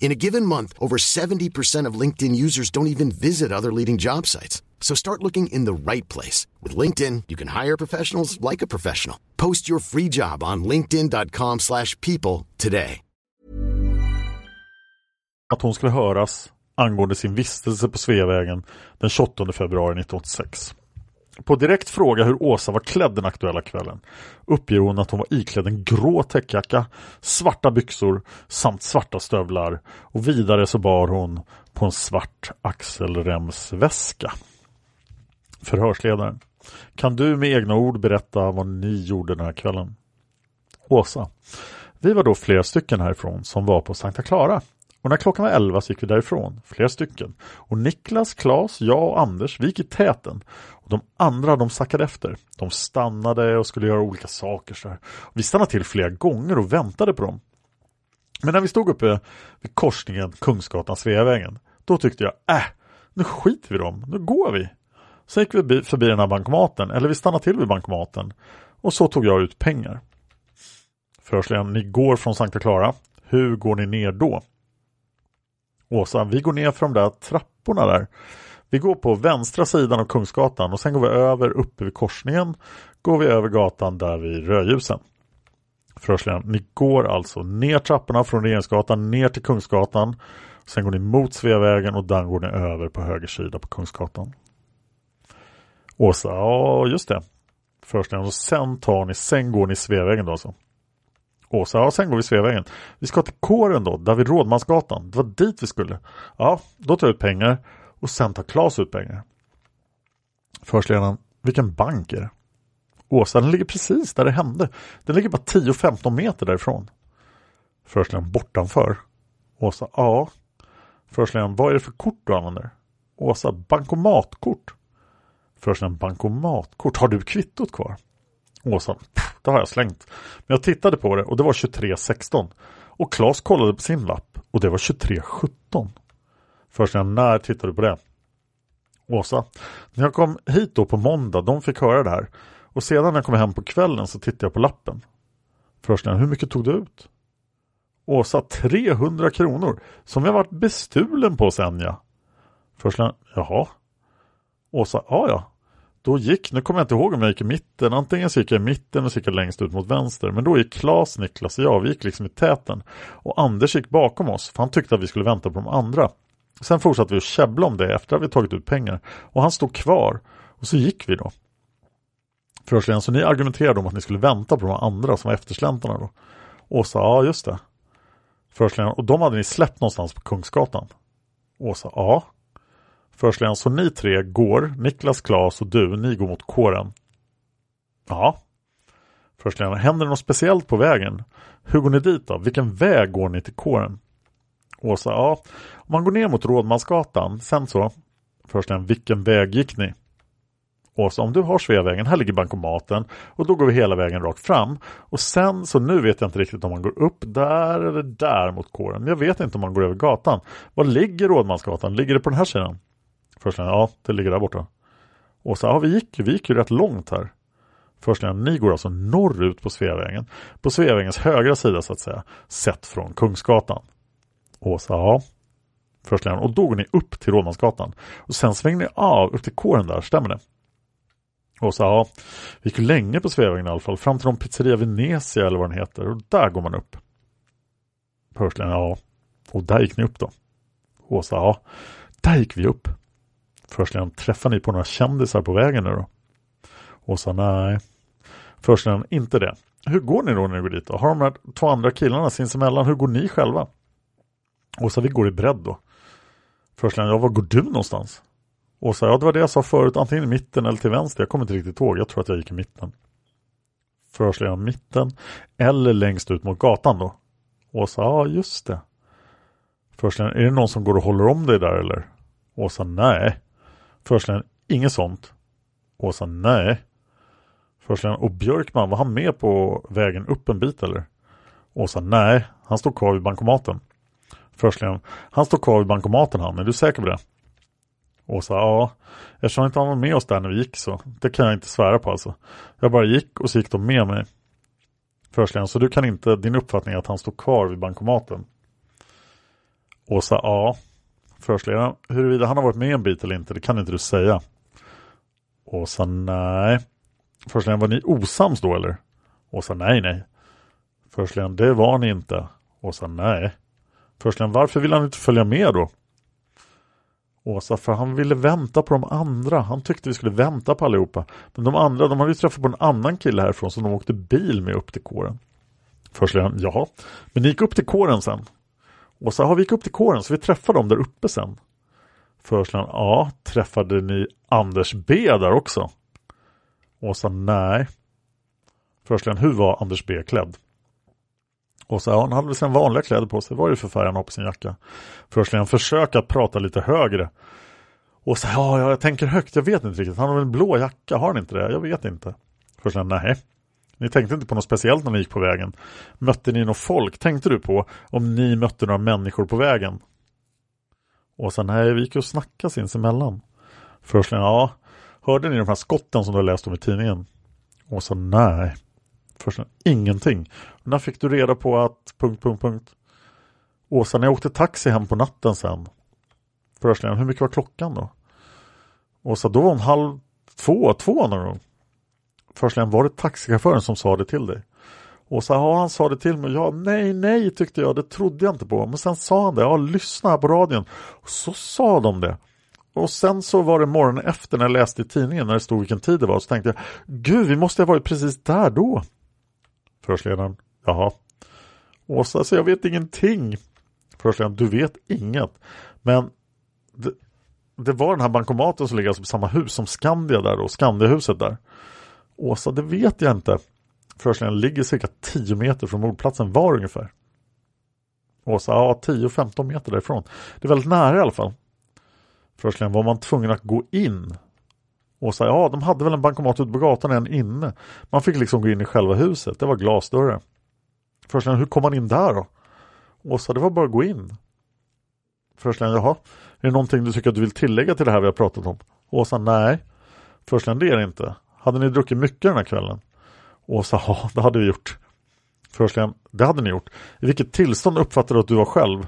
In a given month, over 70% of LinkedIn users don't even visit other leading job sites. So start looking in the right place. With LinkedIn, you can hire professionals like a professional. Post your free job on linkedin.com slash people today. Att hon skulle höras angående sin vistelse på Sveavägen den 28 februari 1986. På direkt fråga hur Åsa var klädd den aktuella kvällen uppger hon att hon var iklädd en grå täckjacka, svarta byxor samt svarta stövlar och vidare så bar hon på en svart axelremsväska. Förhörsledaren. Kan du med egna ord berätta vad ni gjorde den här kvällen? Åsa. Vi var då flera stycken härifrån som var på Sankta Clara. Och när klockan var elva så gick vi därifrån, flera stycken. Och Niklas, Klas, jag och Anders, vi gick i täten. De andra de sackade efter. De stannade och skulle göra olika saker. Så här. Vi stannade till flera gånger och väntade på dem. Men när vi stod uppe vid korsningen Kungsgatan-Sveavägen, då tyckte jag, äh, nu skiter vi dem, nu går vi. Sen gick vi förbi den här bankomaten, eller vi stannade till vid bankomaten. Och så tog jag ut pengar. Förhörsledaren, ni går från Sankta Clara. Hur går ni ner då? Åsa, vi går ner för de där trapporna där. Vi går på vänstra sidan av Kungsgatan och sen går vi över uppe vid korsningen. Går vi över gatan där vid rödljusen. Förhörsledaren, ni går alltså ner trapporna från Regeringsgatan ner till Kungsgatan. Sen går ni mot Sveavägen och den går ni över på höger sida på Kungsgatan. Åsa, ja just det. Förhörsledaren, och sen tar ni, sen går ni Sveavägen då alltså. Åsa, ja sen går vi Sveavägen. Vi ska till kåren då, där vid Rådmansgatan. Det var dit vi skulle. Ja, då tar jag ut pengar och sen tar Klas ut pengar. Förhörsledaren, vilken bank är det? Åsa, den ligger precis där det hände. Den ligger bara 10-15 meter därifrån. Förhörsledaren, bortanför. Åsa, ja. Förhörsledaren, vad är det för kort du använder? Åsa, bankomatkort. Förhörsledaren, bankomatkort. Har du kvittot kvar? Åsa, det har jag slängt. Men jag tittade på det och det var 2316. Och Claes kollade på sin lapp och det var 2317. Först när tittade du på det? Åsa, när jag kom hit då på måndag, de fick höra det här. Och sedan när jag kom hem på kvällen så tittade jag på lappen. Först hur mycket tog du ut? Åsa, 300 kronor. Som jag varit bestulen på sen ja. Först jaha. Åsa, ja ja. Då gick, nu kommer jag inte ihåg om jag gick i mitten, antingen så gick jag i mitten och så gick jag längst ut mot vänster. Men då gick Klas, Niklas och jag, vi gick liksom i täten. Och Anders gick bakom oss, för han tyckte att vi skulle vänta på de andra. Sen fortsatte vi att käbbla om det efter att vi tagit ut pengar. Och han stod kvar. Och så gick vi då. Förhörsledaren, så ni argumenterade om att ni skulle vänta på de andra som var eftersläntarna då? Åsa, ja just det. Förhörsledaren, och de hade ni släppt någonstans på Kungsgatan? Åsa, ja. Förhörsledaren, så ni tre går, Niklas, Klas och du, ni går mot kåren? Ja. Förhörsledaren, händer det något speciellt på vägen? Hur går ni dit då? Vilken väg går ni till kåren? Åsa, ja. Om man går ner mot Rådmansgatan, sen så. Förhörsledaren, vilken väg gick ni? Åsa, om du har Sveavägen, här ligger bankomaten och då går vi hela vägen rakt fram. Och sen så nu vet jag inte riktigt om man går upp där eller där mot kåren. Jag vet inte om man går över gatan. Var ligger Rådmansgatan? Ligger det på den här sidan? Förstligen, ja det ligger där borta. Åsa, ja vi gick, vi gick ju rätt långt här. Förstligen, ni går alltså norrut på Sveavägen. På Sveavägens högra sida så att säga. Sett från Kungsgatan. Åsa, ja. Förstligen, och då går ni upp till Rådmansgatan. Och sen svänger ni av upp till kåren där, stämmer det? Åsa A. ja, vi gick länge på Sveavägen i alla fall, fram till någon pizzeria Venezia eller vad den heter. Och där går man upp. Förstligen, ja. Och där gick ni upp då. Åsa, ja. Där gick vi upp. Förstligen, träffade ni på några kändisar på vägen nu då? Åsa, nej. Förstligen, inte det. Hur går ni då när ni går dit då? Har de här två andra killarna sinsemellan, hur går ni själva? Åsa, vi går i bredd då. Förstligen, ja, var går du någonstans? Åsa, ja det var det jag sa förut, antingen i mitten eller till vänster. Jag kommer inte riktigt ihåg, jag tror att jag gick i mitten. Förhörsledaren mitten eller längst ut mot gatan då. Åsa, ja just det. Förhörsledaren, är det någon som går och håller om dig där eller? Åsa, nej. Förhörsledaren, inget sånt. Åsa, nej. Förhörsledaren, och Björkman, var han med på vägen upp en bit eller? Åsa, nej. Han stod kvar vid bankomaten. Förhörsledaren, han står kvar vid bankomaten han, är du säker på det? Åsa, ja, eftersom inte han var med oss där när vi gick så, det kan jag inte svära på alltså. Jag bara gick och så gick de med mig. Förhörsledaren, så du kan inte, din uppfattning är att han står kvar vid bankomaten? Åsa, ja. Förhörsledaren, huruvida han har varit med en bit eller inte, det kan inte du säga. Åsa, nej. Förhörsledaren, var ni osams då eller? Åsa, nej, nej. Förhörsledaren, det var ni inte. Åsa, nej. Förhörsledaren, varför vill han inte följa med då? Åsa för han ville vänta på de andra. Han tyckte vi skulle vänta på allihopa. Men de andra, de hade ju träffat på en annan kille härifrån som de åkte bil med upp till kåren. Förstligen, jaha. Men ni gick upp till kåren sen? Åsa, har vi gick upp till kåren så vi träffade dem där uppe sen? Förstligen, ja, träffade ni Anders B där också? Åsa, nej. Förstligen, hur var Anders B klädd? Åsa, ja, han hade väl sina vanliga kläder på sig. Vad är det för färg han har på sin jacka? Förhörsledaren försöker att prata lite högre. Åsa, ja, ja, jag tänker högt, jag vet inte riktigt. Han har väl en blå jacka, har han inte det? Jag vet inte. Förhörsledaren, nej. Ni tänkte inte på något speciellt när ni gick på vägen. Mötte ni något folk? Tänkte du på om ni mötte några människor på vägen? Och sen, nej, vi gick och snackade sinsemellan. Förhörsledaren, ja. Hörde ni de här skotten som du har läst om i tidningen? Och så, nej. Förstligen, ingenting. När fick du reda på att... Punkt, punkt, punkt. Åsa, när jag åkte taxi hem på natten sen. Förhörsledaren, hur mycket var klockan då? Åsa, då var hon halv två, två någon gång. Förhörsledaren, var det taxichauffören som sa det till dig? Och så ja, han sa det till mig. Ja, nej, nej tyckte jag. Det trodde jag inte på. Men sen sa han det. Ja, lyssna här på radion. Och så sa de det. Och sen så var det morgonen efter när jag läste i tidningen när det stod vilken tid det var. Så tänkte jag, gud, vi måste ha varit precis där då. Förhörsledaren, jaha. Åsa, alltså, jag vet ingenting. Förhörsledaren, du vet inget. Men det, det var den här bankomaten som ligger alltså på samma hus som Skandia där och Skandiahuset där. Åsa, det vet jag inte. Förhörsledaren ligger cirka 10 meter från mordplatsen var ungefär. Åsa, ja 10-15 meter därifrån. Det är väldigt nära i alla fall. Förhörsledaren, var man tvungen att gå in? Åsa, ja de hade väl en bankomat ute på gatan, en inne. Man fick liksom gå in i själva huset, det var glasdörrar. Förhörsledaren, hur kom man in där då? Åsa, det var bara att gå in. Förhörsledaren, jaha, är det någonting du tycker att du vill tillägga till det här vi har pratat om? Åsa, nej. Förhörsledaren, det är det inte. Hade ni druckit mycket den här kvällen? Åsa, ja det hade vi gjort. Förhörsledaren, det hade ni gjort. I vilket tillstånd uppfattade du att du var själv?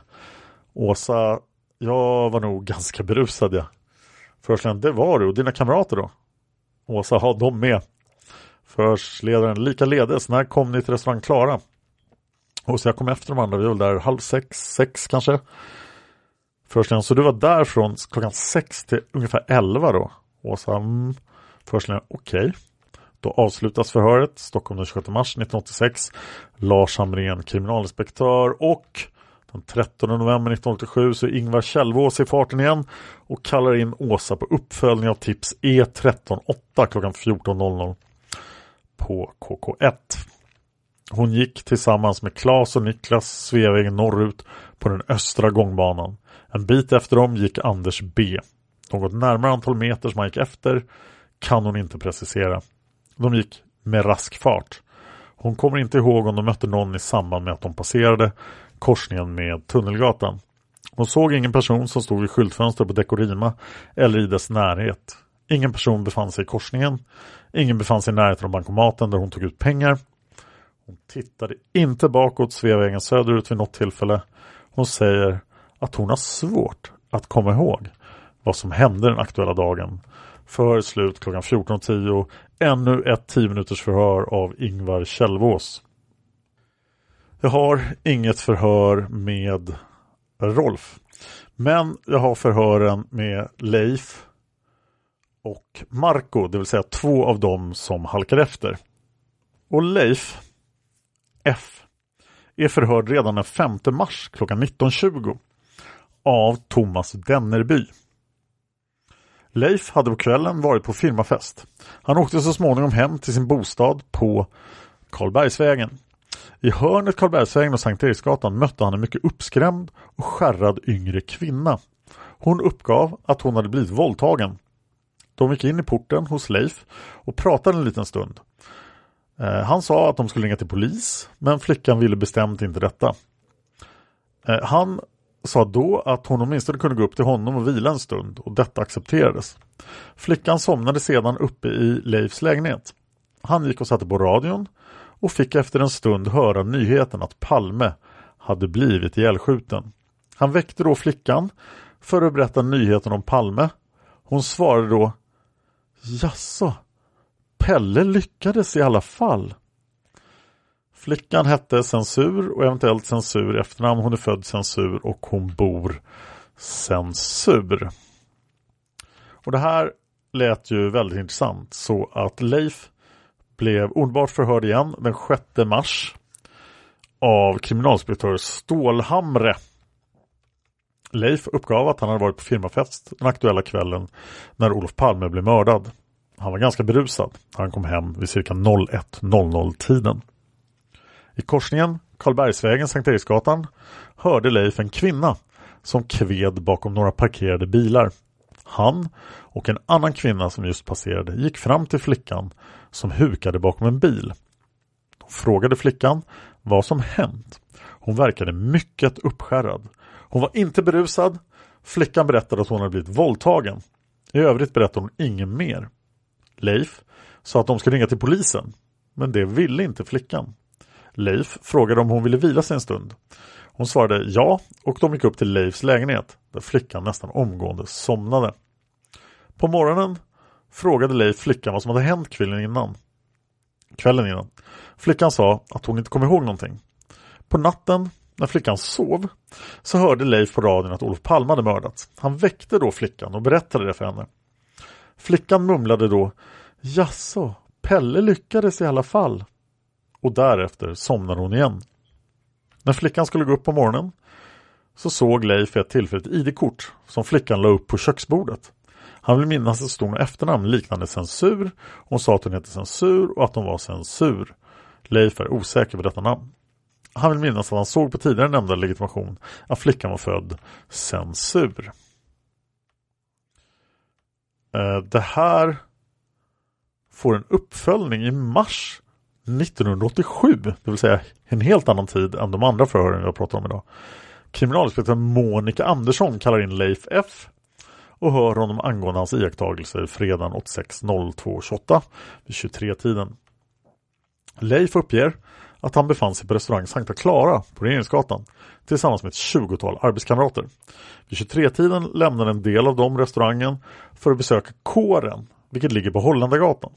Åsa, jag var nog ganska berusad ja. Förhörsledaren, det var du och dina kamrater då? Åsa, ha de med. Förhörsledaren, likaledes, när kom ni till restaurang Klara? Åsa, jag kom efter de andra, vi var där halv sex, sex kanske. Förhörsledaren, så du var där från klockan sex till ungefär elva då? Åsa, mm. Förhörsledaren, okej. Okay. Då avslutas förhöret Stockholm den 26 mars 1986. Lars Hamrén kriminalinspektör och den 13 november 1987 så är Ingvar Kjellvås i farten igen och kallar in Åsa på uppföljning av tips E138 klockan 14.00 på KK1. Hon gick tillsammans med Klas och Niklas Sveavägen norrut på den östra gångbanan. En bit efter dem gick Anders B. Något närmare antal meter som han gick efter kan hon inte precisera. De gick med rask fart. Hon kommer inte ihåg om de mötte någon i samband med att de passerade korsningen med Tunnelgatan. Hon såg ingen person som stod vid skyltfönster på Dekorima eller i dess närhet. Ingen person befann sig i korsningen. Ingen befann sig i närheten av bankomaten där hon tog ut pengar. Hon tittade inte bakåt Sveavägen söderut vid något tillfälle. Hon säger att hon har svårt att komma ihåg vad som hände den aktuella dagen för slut klockan 14.10. Ännu ett 10 minuters förhör av Ingvar Kjellvås. Jag har inget förhör med Rolf. Men jag har förhören med Leif och Marco, det vill säga två av dem som halkar efter. Och Leif F är förhörd redan den 5 mars klockan 19.20 av Thomas Dennerby. Leif hade på kvällen varit på firmafest. Han åkte så småningom hem till sin bostad på Karlbergsvägen. I hörnet Karlbergsvägen och Sankt Eriksgatan mötte han en mycket uppskrämd och skärrad yngre kvinna. Hon uppgav att hon hade blivit våldtagen. De gick in i porten hos Leif och pratade en liten stund. Eh, han sa att de skulle ringa till polis men flickan ville bestämt inte detta. Eh, han sa då att hon åtminstone kunde gå upp till honom och vila en stund och detta accepterades. Flickan somnade sedan uppe i Leifs lägenhet. Han gick och satte på radion och fick efter en stund höra nyheten att Palme hade blivit ihjälskjuten. Han väckte då flickan för att berätta nyheten om Palme. Hon svarade då Jaså, Pelle lyckades i alla fall. Flickan hette Censur och eventuellt Censur efternamn. Hon är född Censur och hon bor Censur. Och det här lät ju väldigt intressant så att Leif blev omedelbart förhörd igen den 6 mars av kriminalinspektör Stålhamre. Leif uppgav att han hade varit på firmafest den aktuella kvällen när Olof Palme blev mördad. Han var ganska berusad han kom hem vid cirka 01.00 tiden. I korsningen Karlbergsvägen, Sankt Eriksgatan hörde Leif en kvinna som kved bakom några parkerade bilar. Han och en annan kvinna som just passerade gick fram till flickan som hukade bakom en bil. De frågade flickan vad som hänt. Hon verkade mycket uppskärrad. Hon var inte berusad. Flickan berättade att hon hade blivit våldtagen. I övrigt berättade hon inget mer. Leif sa att de skulle ringa till polisen. Men det ville inte flickan. Leif frågade om hon ville vila sig en stund. Hon svarade ja och de gick upp till Leifs lägenhet där flickan nästan omgående somnade. På morgonen frågade Leif flickan vad som hade hänt kvällen innan. Kvällen innan. Flickan sa att hon inte kom ihåg någonting. På natten när flickan sov så hörde Leif på radion att Olof Palme hade mördats. Han väckte då flickan och berättade det för henne. Flickan mumlade då Jaså, Pelle lyckades i alla fall. Och därefter somnade hon igen. När flickan skulle gå upp på morgonen så såg Leif ett tillfälligt ID-kort som flickan la upp på köksbordet. Han vill minnas att det stod något efternamn liknande censur. Hon sa att hon hette censur och att hon var censur. Leif är osäker på detta namn. Han vill minnas att han såg på tidigare nämnda legitimation att flickan var född censur. Eh, det här får en uppföljning i mars 1987, det vill säga en helt annan tid än de andra förhören jag pratar om idag. Kriminalinspektör Monica Andersson kallar in Leif F och hör honom angående hans iakttagelser fredagen 86.02.28 vid 23-tiden. Leif uppger att han befann sig på restaurang Sankta Clara på Regeringsgatan tillsammans med ett 20-tal arbetskamrater. Vid 23-tiden lämnade en del av dem restaurangen för att besöka kåren, vilket ligger på Holländargatan.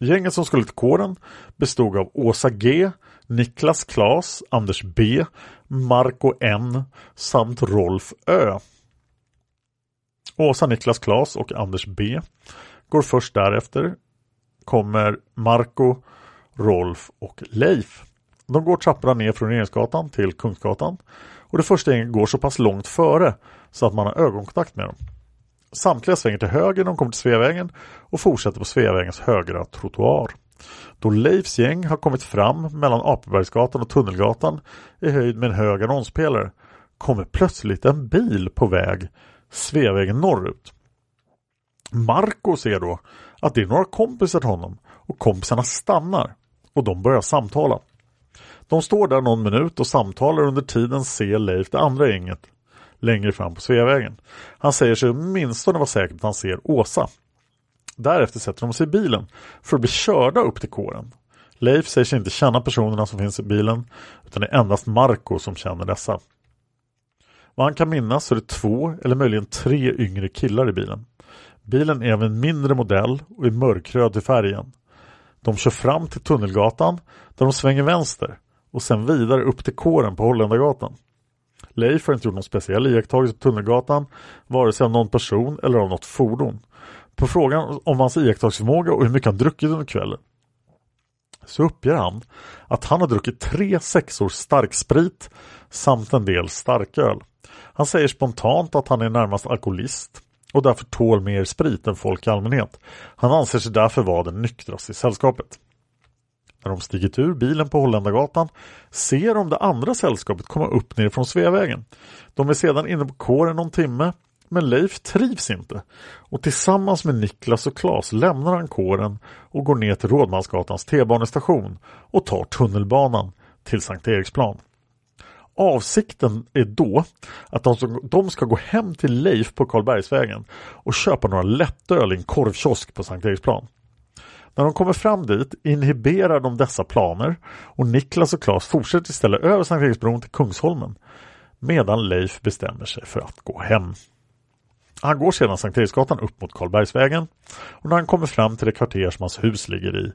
Gänget som skulle till kåren bestod av Åsa G, Niklas Klas, Anders B, Marco N samt Rolf Ö. Åsa, Niklas Klas och Anders B går först därefter kommer Marco, Rolf och Leif. De går trapporna ner från Regeringsgatan till Kungsgatan och det första gänget går så pass långt före så att man har ögonkontakt med dem. Samtliga svänger till höger när de kommer till Sveavägen och fortsätter på Sveavägens högra trottoar. Då Leifs gäng har kommit fram mellan Apebergsgatan och Tunnelgatan i höjd med en hög annonspelare kommer plötsligt en bil på väg Sveavägen norrut. Marco ser då att det är några kompisar till honom och kompisarna stannar och de börjar samtala. De står där någon minut och samtalar under tiden ser Leif det andra gänget längre fram på Sveavägen. Han säger sig åtminstone vara säker på att han ser Åsa. Därefter sätter de sig i bilen för att bli körda upp till kåren. Leif säger sig inte känna personerna som finns i bilen utan det är endast Marco som känner dessa. Vad han kan minnas så är det två eller möjligen tre yngre killar i bilen. Bilen är av en mindre modell och är mörkröd till färgen. De kör fram till Tunnelgatan där de svänger vänster och sen vidare upp till kåren på Holländargatan. Leif har inte gjort någon speciell iakttagelse på Tunnelgatan, vare sig av någon person eller av något fordon. På frågan om hans iakttagelseförmåga och hur mycket han druckit under kvällen så uppger han att han har druckit tre sexor starksprit samt en del starköl. Han säger spontant att han är närmast alkoholist och därför tål mer sprit än folk i allmänhet. Han anser sig därför vara den nyktraste i sällskapet. När de stigit ur bilen på Holländargatan ser de det andra sällskapet komma upp ner från Sveavägen. De är sedan inne på kåren någon timme men Leif trivs inte och tillsammans med Niklas och Klas lämnar han kåren och går ner till Rådmansgatans T-banestation och tar tunnelbanan till Sankt Eriksplan. Avsikten är då att de ska gå hem till Leif på Karlbergsvägen och köpa några lättöl i en korvkiosk på Sankt Eriksplan. När de kommer fram dit inhiberar de dessa planer och Niklas och Klas fortsätter istället över Sankt Eriksbron till Kungsholmen medan Leif bestämmer sig för att gå hem. Han går sedan Sankt Eriksgatan upp mot Karlbergsvägen och när han kommer fram till det kvarter som hans hus ligger i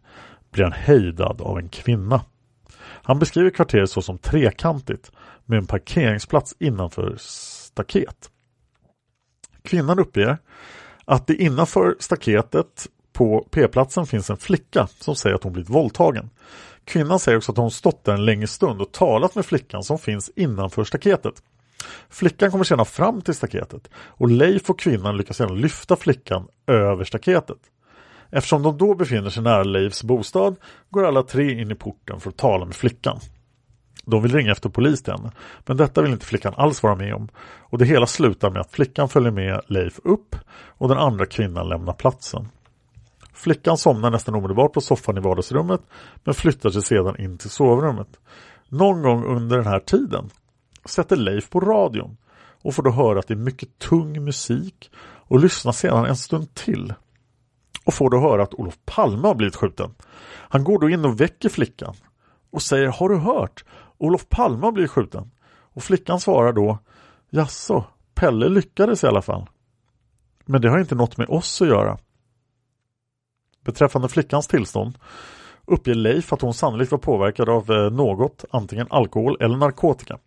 blir han hejdad av en kvinna. Han beskriver kvarteret så som trekantigt med en parkeringsplats innanför staket. Kvinnan uppger att det innanför staketet på P-platsen finns en flicka som säger att hon blivit våldtagen. Kvinnan säger också att hon stått där en längre stund och talat med flickan som finns innanför staketet. Flickan kommer sedan fram till staketet och Leif och kvinnan lyckas sedan lyfta flickan över staketet. Eftersom de då befinner sig nära Leifs bostad går alla tre in i porten för att tala med flickan. De vill ringa efter polis till henne, men detta vill inte flickan alls vara med om. Och det hela slutar med att flickan följer med Leif upp och den andra kvinnan lämnar platsen. Flickan somnar nästan omedelbart på soffan i vardagsrummet men flyttar sig sedan in till sovrummet. Någon gång under den här tiden sätter Leif på radion och får då höra att det är mycket tung musik och lyssnar sedan en stund till och får då höra att Olof Palme har blivit skjuten. Han går då in och väcker flickan och säger Har du hört? Olof Palme har blivit skjuten. Och flickan svarar då Jaså, Pelle lyckades i alla fall. Men det har inte något med oss att göra. Beträffande flickans tillstånd uppger Leif att hon sannolikt var påverkad av eh, något, antingen alkohol eller narkotika.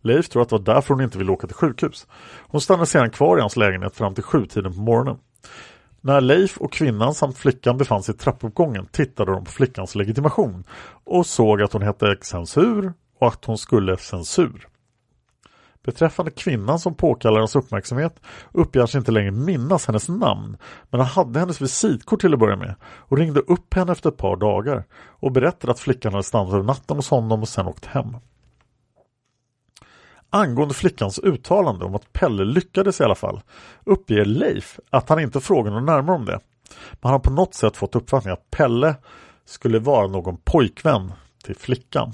Leif tror att det var därför hon inte ville åka till sjukhus. Hon stannade sedan kvar i hans lägenhet fram till sjutiden på morgonen. När Leif och kvinnan samt flickan befann sig i trappuppgången tittade de på flickans legitimation och såg att hon hette Censur och att hon skulle censur. Beträffande kvinnan som påkallar hans uppmärksamhet uppger inte längre minnas hennes namn men han hade hennes visitkort till att börja med och ringde upp henne efter ett par dagar och berättade att flickan hade stannat över natten hos honom och sen åkt hem. Angående flickans uttalande om att Pelle lyckades i alla fall uppger Leif att han inte frågar någon närmare om det. Men han har på något sätt fått uppfattningen att Pelle skulle vara någon pojkvän till flickan.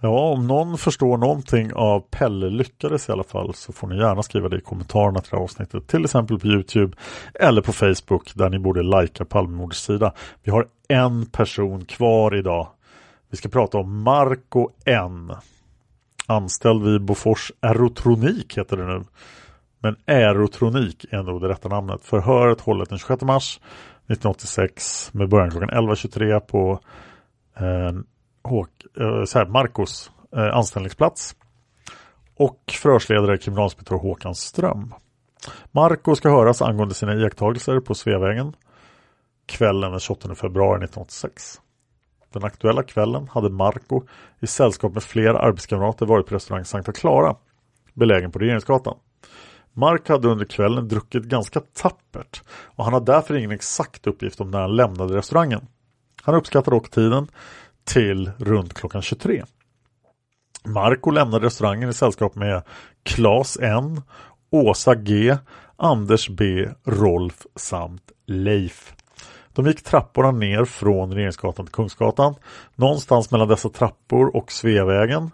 Ja, om någon förstår någonting av Pelle lyckades i alla fall så får ni gärna skriva det i kommentarerna till det här avsnittet. Till exempel på Youtube eller på Facebook där ni borde likea Palmemordets sida. Vi har en person kvar idag. Vi ska prata om Marco N. Anställd vid Bofors Aerotronik heter det nu. Men Aerotronik är nog det rätta namnet. Förhöret hållet den 26 mars 1986 med början klockan 11.23 på eh, Håk, eh, så här, Marcos eh, anställningsplats. Och förhörsledare är kriminalinspektör Håkan Ström. Marco ska höras angående sina iakttagelser på Sveavägen kvällen den 28 februari 1986. Den aktuella kvällen hade Marco i sällskap med flera arbetskamrater varit på restaurang Sankta Clara, belägen på Regeringsgatan. Mark hade under kvällen druckit ganska tappert och han har därför ingen exakt uppgift om när han lämnade restaurangen. Han uppskattar dock tiden till runt klockan 23. Marco lämnade restaurangen i sällskap med Klas N, Åsa G, Anders B, Rolf samt Leif. De gick trapporna ner från Regeringsgatan till Kungsgatan. Någonstans mellan dessa trappor och Sveavägen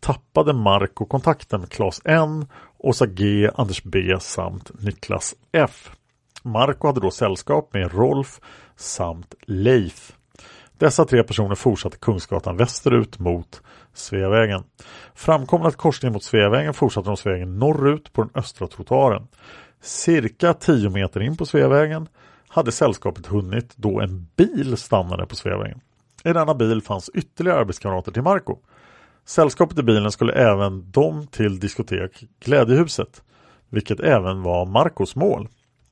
tappade Marco kontakten med Klas N, Åsa G, Anders B samt Niklas F. Marco hade då sällskap med Rolf samt Leif. Dessa tre personer fortsatte Kungsgatan västerut mot Sveavägen. Framkomna till korsningen mot Sveavägen fortsatte de Sveavägen norrut på den östra trottoaren. Cirka 10 meter in på Sveavägen hade sällskapet hunnit då en bil stannade på Sveavägen. I denna bil fanns ytterligare arbetskamrater till Marco. Sällskapet i bilen skulle även de till diskotek Glädjehuset, vilket även var Marcos mål.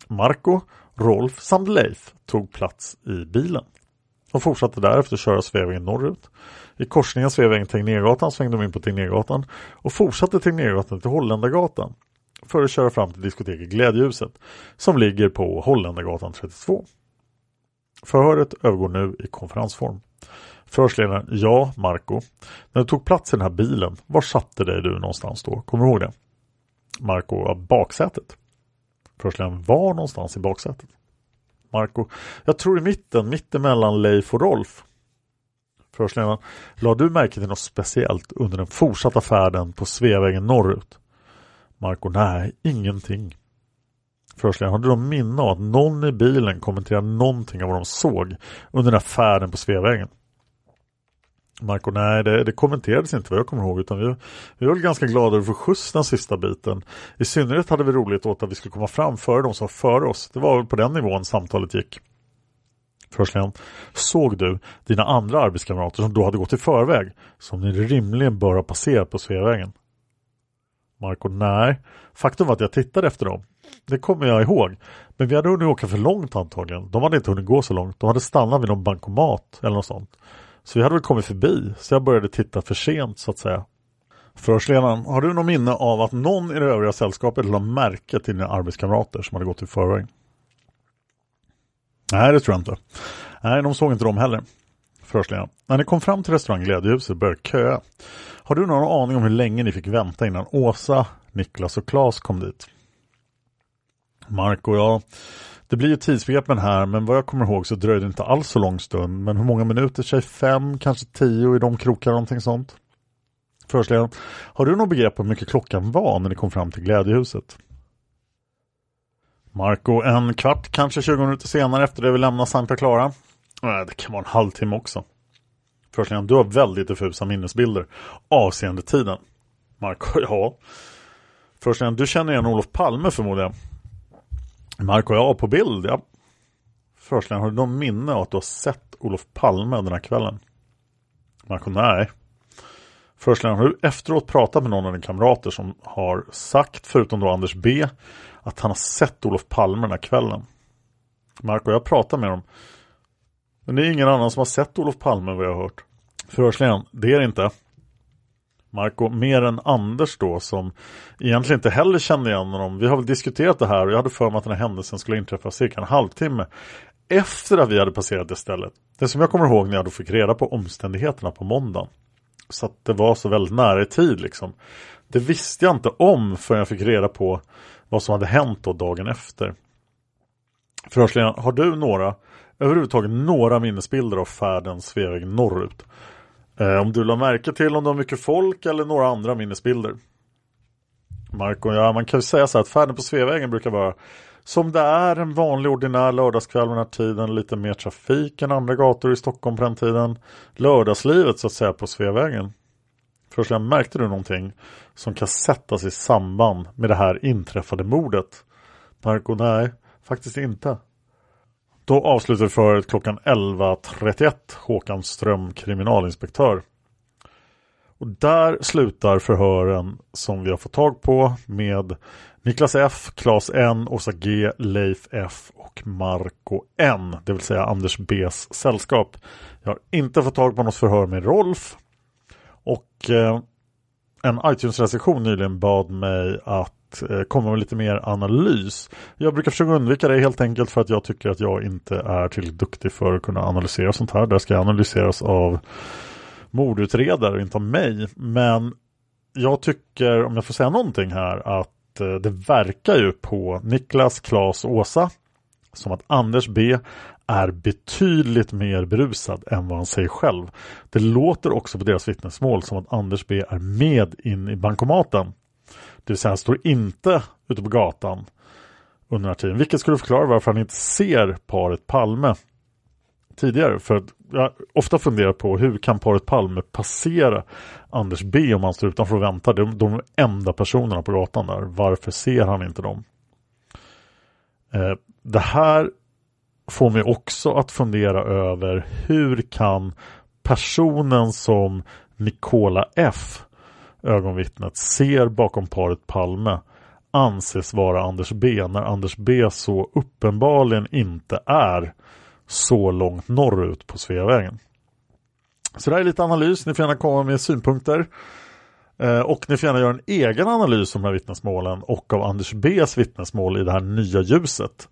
Marco, Rolf samt Leif tog plats i bilen. De fortsatte därefter köra Sveavägen norrut. I korsningen Sveavägen Tegnérgatan svängde de in på Tegnérgatan och fortsatte Tegnérgatan till Holländargatan för att köra fram till diskoteket Glädjehuset som ligger på Holländargatan 32. Förhöret övergår nu i konferensform. Förhörsledaren, ja, Marco. När du tog plats i den här bilen, var satte dig du någonstans då? Kommer du ihåg det? Marco, baksätet. Förhörsledaren, var någonstans i baksätet? Marco, jag tror i mitten, mittemellan Leif och Rolf. Förhörsledaren, lade du märke till något speciellt under den fortsatta färden på Sveavägen norrut? Marco, nej, ingenting. Förhörsledaren, hade de minne av att någon i bilen kommenterade någonting av vad de såg under den här färden på Sveavägen? Marco, nej det, det, kommenterades inte vad jag kommer ihåg utan vi, vi var ganska glada över att få skjuts den sista biten. I synnerhet hade vi roligt åt att vi skulle komma fram före de som var före oss. Det var väl på den nivån samtalet gick. Förhörsledaren, såg du dina andra arbetskamrater som då hade gått i förväg som ni rimligen bör ha passerat på Sveavägen? Marco, nej. Faktum var att jag tittade efter dem. Det kommer jag ihåg. Men vi hade hunnit åka för långt antagligen. De hade inte hunnit gå så långt. De hade stannat vid någon bankomat eller något sånt. Så vi hade väl kommit förbi. Så jag började titta för sent så att säga. Förhörsledaren, har du något minne av att någon i det övriga sällskapet lade märke till dina arbetskamrater som hade gått i förväg? Nej, det tror jag inte. Nej, de såg inte dem heller. Förhörsledaren. När ni kom fram till restaurang Glädjehuset började köa. Har du någon aning om hur länge ni fick vänta innan Åsa, Niklas och Klas kom dit? Marco, ja. Det blir ju tidsbegreppen här, men vad jag kommer ihåg så dröjde det inte alls så lång stund. Men hur många minuter? Säg fem, kanske tio i de krokar, någonting sånt. Förhörsledaren. Har du något begrepp om hur mycket klockan var när ni kom fram till Glädjehuset? Marco, en kvart, kanske 20 minuter senare efter det vi lämnar Santa Clara. Nej, det kan vara en halvtimme också. Förstligen, du har väldigt diffusa minnesbilder avseende tiden. Marco, ja. Förstligen, du känner igen Olof Palme förmodligen. Marco, ja, på bild, ja. Förstligen, har du någon minne av att du har sett Olof Palme den här kvällen? Marco, nej. Förstligen, har du efteråt pratat med någon av dina kamrater som har sagt, förutom då Anders B, att han har sett Olof Palme den här kvällen? Marco, jag pratar med dem. Men det är ingen annan som har sett Olof Palme vad jag har hört. Förhörsledaren, det är det inte. Marco, mer än Anders då som egentligen inte heller kände igen honom. Vi har väl diskuterat det här och jag hade för mig att den här händelsen skulle inträffa cirka en halvtimme efter att vi hade passerat det stället. Det som jag kommer ihåg när jag då fick reda på omständigheterna på måndagen. Så att det var så väldigt nära i tid liksom. Det visste jag inte om förrän jag fick reda på vad som hade hänt då dagen efter. Förhörsledaren, har du några, överhuvudtaget några minnesbilder av färden Sveavägen norrut? Eh, om du la märke till om det var mycket folk eller några andra minnesbilder. Marco, ja man kan ju säga så här att färden på Sveavägen brukar vara som det är en vanlig ordinär lördagskväll den här tiden, lite mer trafik än andra gator i Stockholm på den tiden. Lördagslivet så att säga på Sveavägen. Först märkte du någonting som kan sättas i samband med det här inträffade mordet? Marco, nej, faktiskt inte. Då avslutar förhöret klockan 11.31 Håkan Ström, kriminalinspektör. Och där slutar förhören som vi har fått tag på med Niklas F, Claes N, Åsa G, Leif F och Marco N, det vill säga Anders B's sällskap. Jag har inte fått tag på något förhör med Rolf och eh, en iTunes-recension nyligen bad mig att Eh, komma med lite mer analys. Jag brukar försöka undvika det helt enkelt för att jag tycker att jag inte är tillräckligt duktig för att kunna analysera sånt här. Det ska analyseras av mordutredare och inte av mig. Men jag tycker, om jag får säga någonting här, att eh, det verkar ju på Niklas, Klas och Åsa som att Anders B är betydligt mer berusad än vad han säger själv. Det låter också på deras vittnesmål som att Anders B är med in i bankomaten. Det vill säga han står inte ute på gatan under den här tiden. Vilket skulle förklara varför han inte ser paret Palme tidigare. För att jag ofta funderar på hur kan paret Palme passera Anders B om han står utanför och väntar. De, de enda personerna på gatan där. Varför ser han inte dem? Eh, det här får mig också att fundera över hur kan personen som Nikola F ögonvittnet ser bakom paret Palme anses vara Anders B när Anders B så uppenbarligen inte är så långt norrut på Sveavägen. Så det här är lite analys, ni får gärna komma med synpunkter. Eh, och ni får gärna göra en egen analys om de här vittnesmålen och av Anders B's vittnesmål i det här nya ljuset.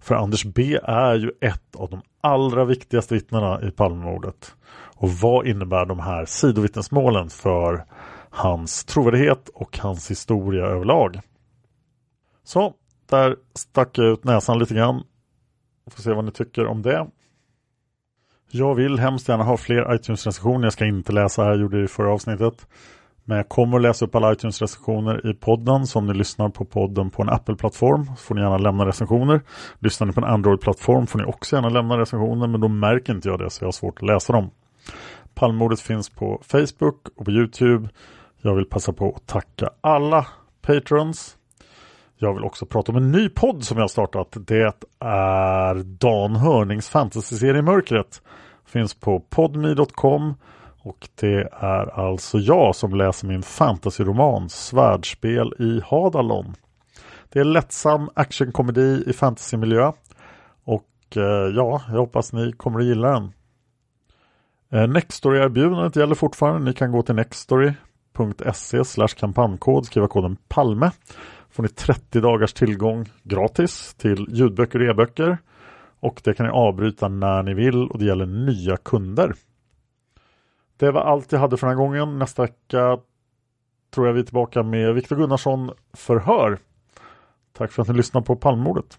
För Anders B är ju ett av de allra viktigaste vittnena i Palmemordet. Och vad innebär de här sidovittnesmålen för hans trovärdighet och hans historia överlag? Så, där stack jag ut näsan lite grann. Får se vad ni tycker om det. Jag vill hemskt gärna ha fler iTunes-recensioner. Jag ska inte läsa här, jag gjorde det i förra avsnittet. Men jag kommer att läsa upp alla iTunes-recensioner i podden. Så om ni lyssnar på podden på en Apple-plattform får ni gärna lämna recensioner. Lyssnar ni på en Android-plattform får ni också gärna lämna recensioner. Men då märker inte jag det så jag har svårt att läsa dem. Palmordet finns på Facebook och på Youtube. Jag vill passa på att tacka alla patrons. Jag vill också prata om en ny podd som jag har startat. Det är Dan Hörnings fantasyserie Mörkret. Finns på podmi.com och det är alltså jag som läser min fantasyroman Svärdspel i Hadalon. Det är lättsam actionkomedi i fantasymiljö. Och eh, ja, jag hoppas ni kommer att gilla den. Eh, Nextory-erbjudandet gäller fortfarande. Ni kan gå till Nextory nextory.se kampankod, skriva koden PALME. Får ni 30 dagars tillgång gratis till ljudböcker och e-böcker. och det kan ni avbryta när ni vill och det gäller nya kunder. Det var allt jag hade för den här gången. Nästa vecka tror jag vi är tillbaka med Viktor Gunnarsson förhör. Tack för att ni lyssnade på Palmemordet.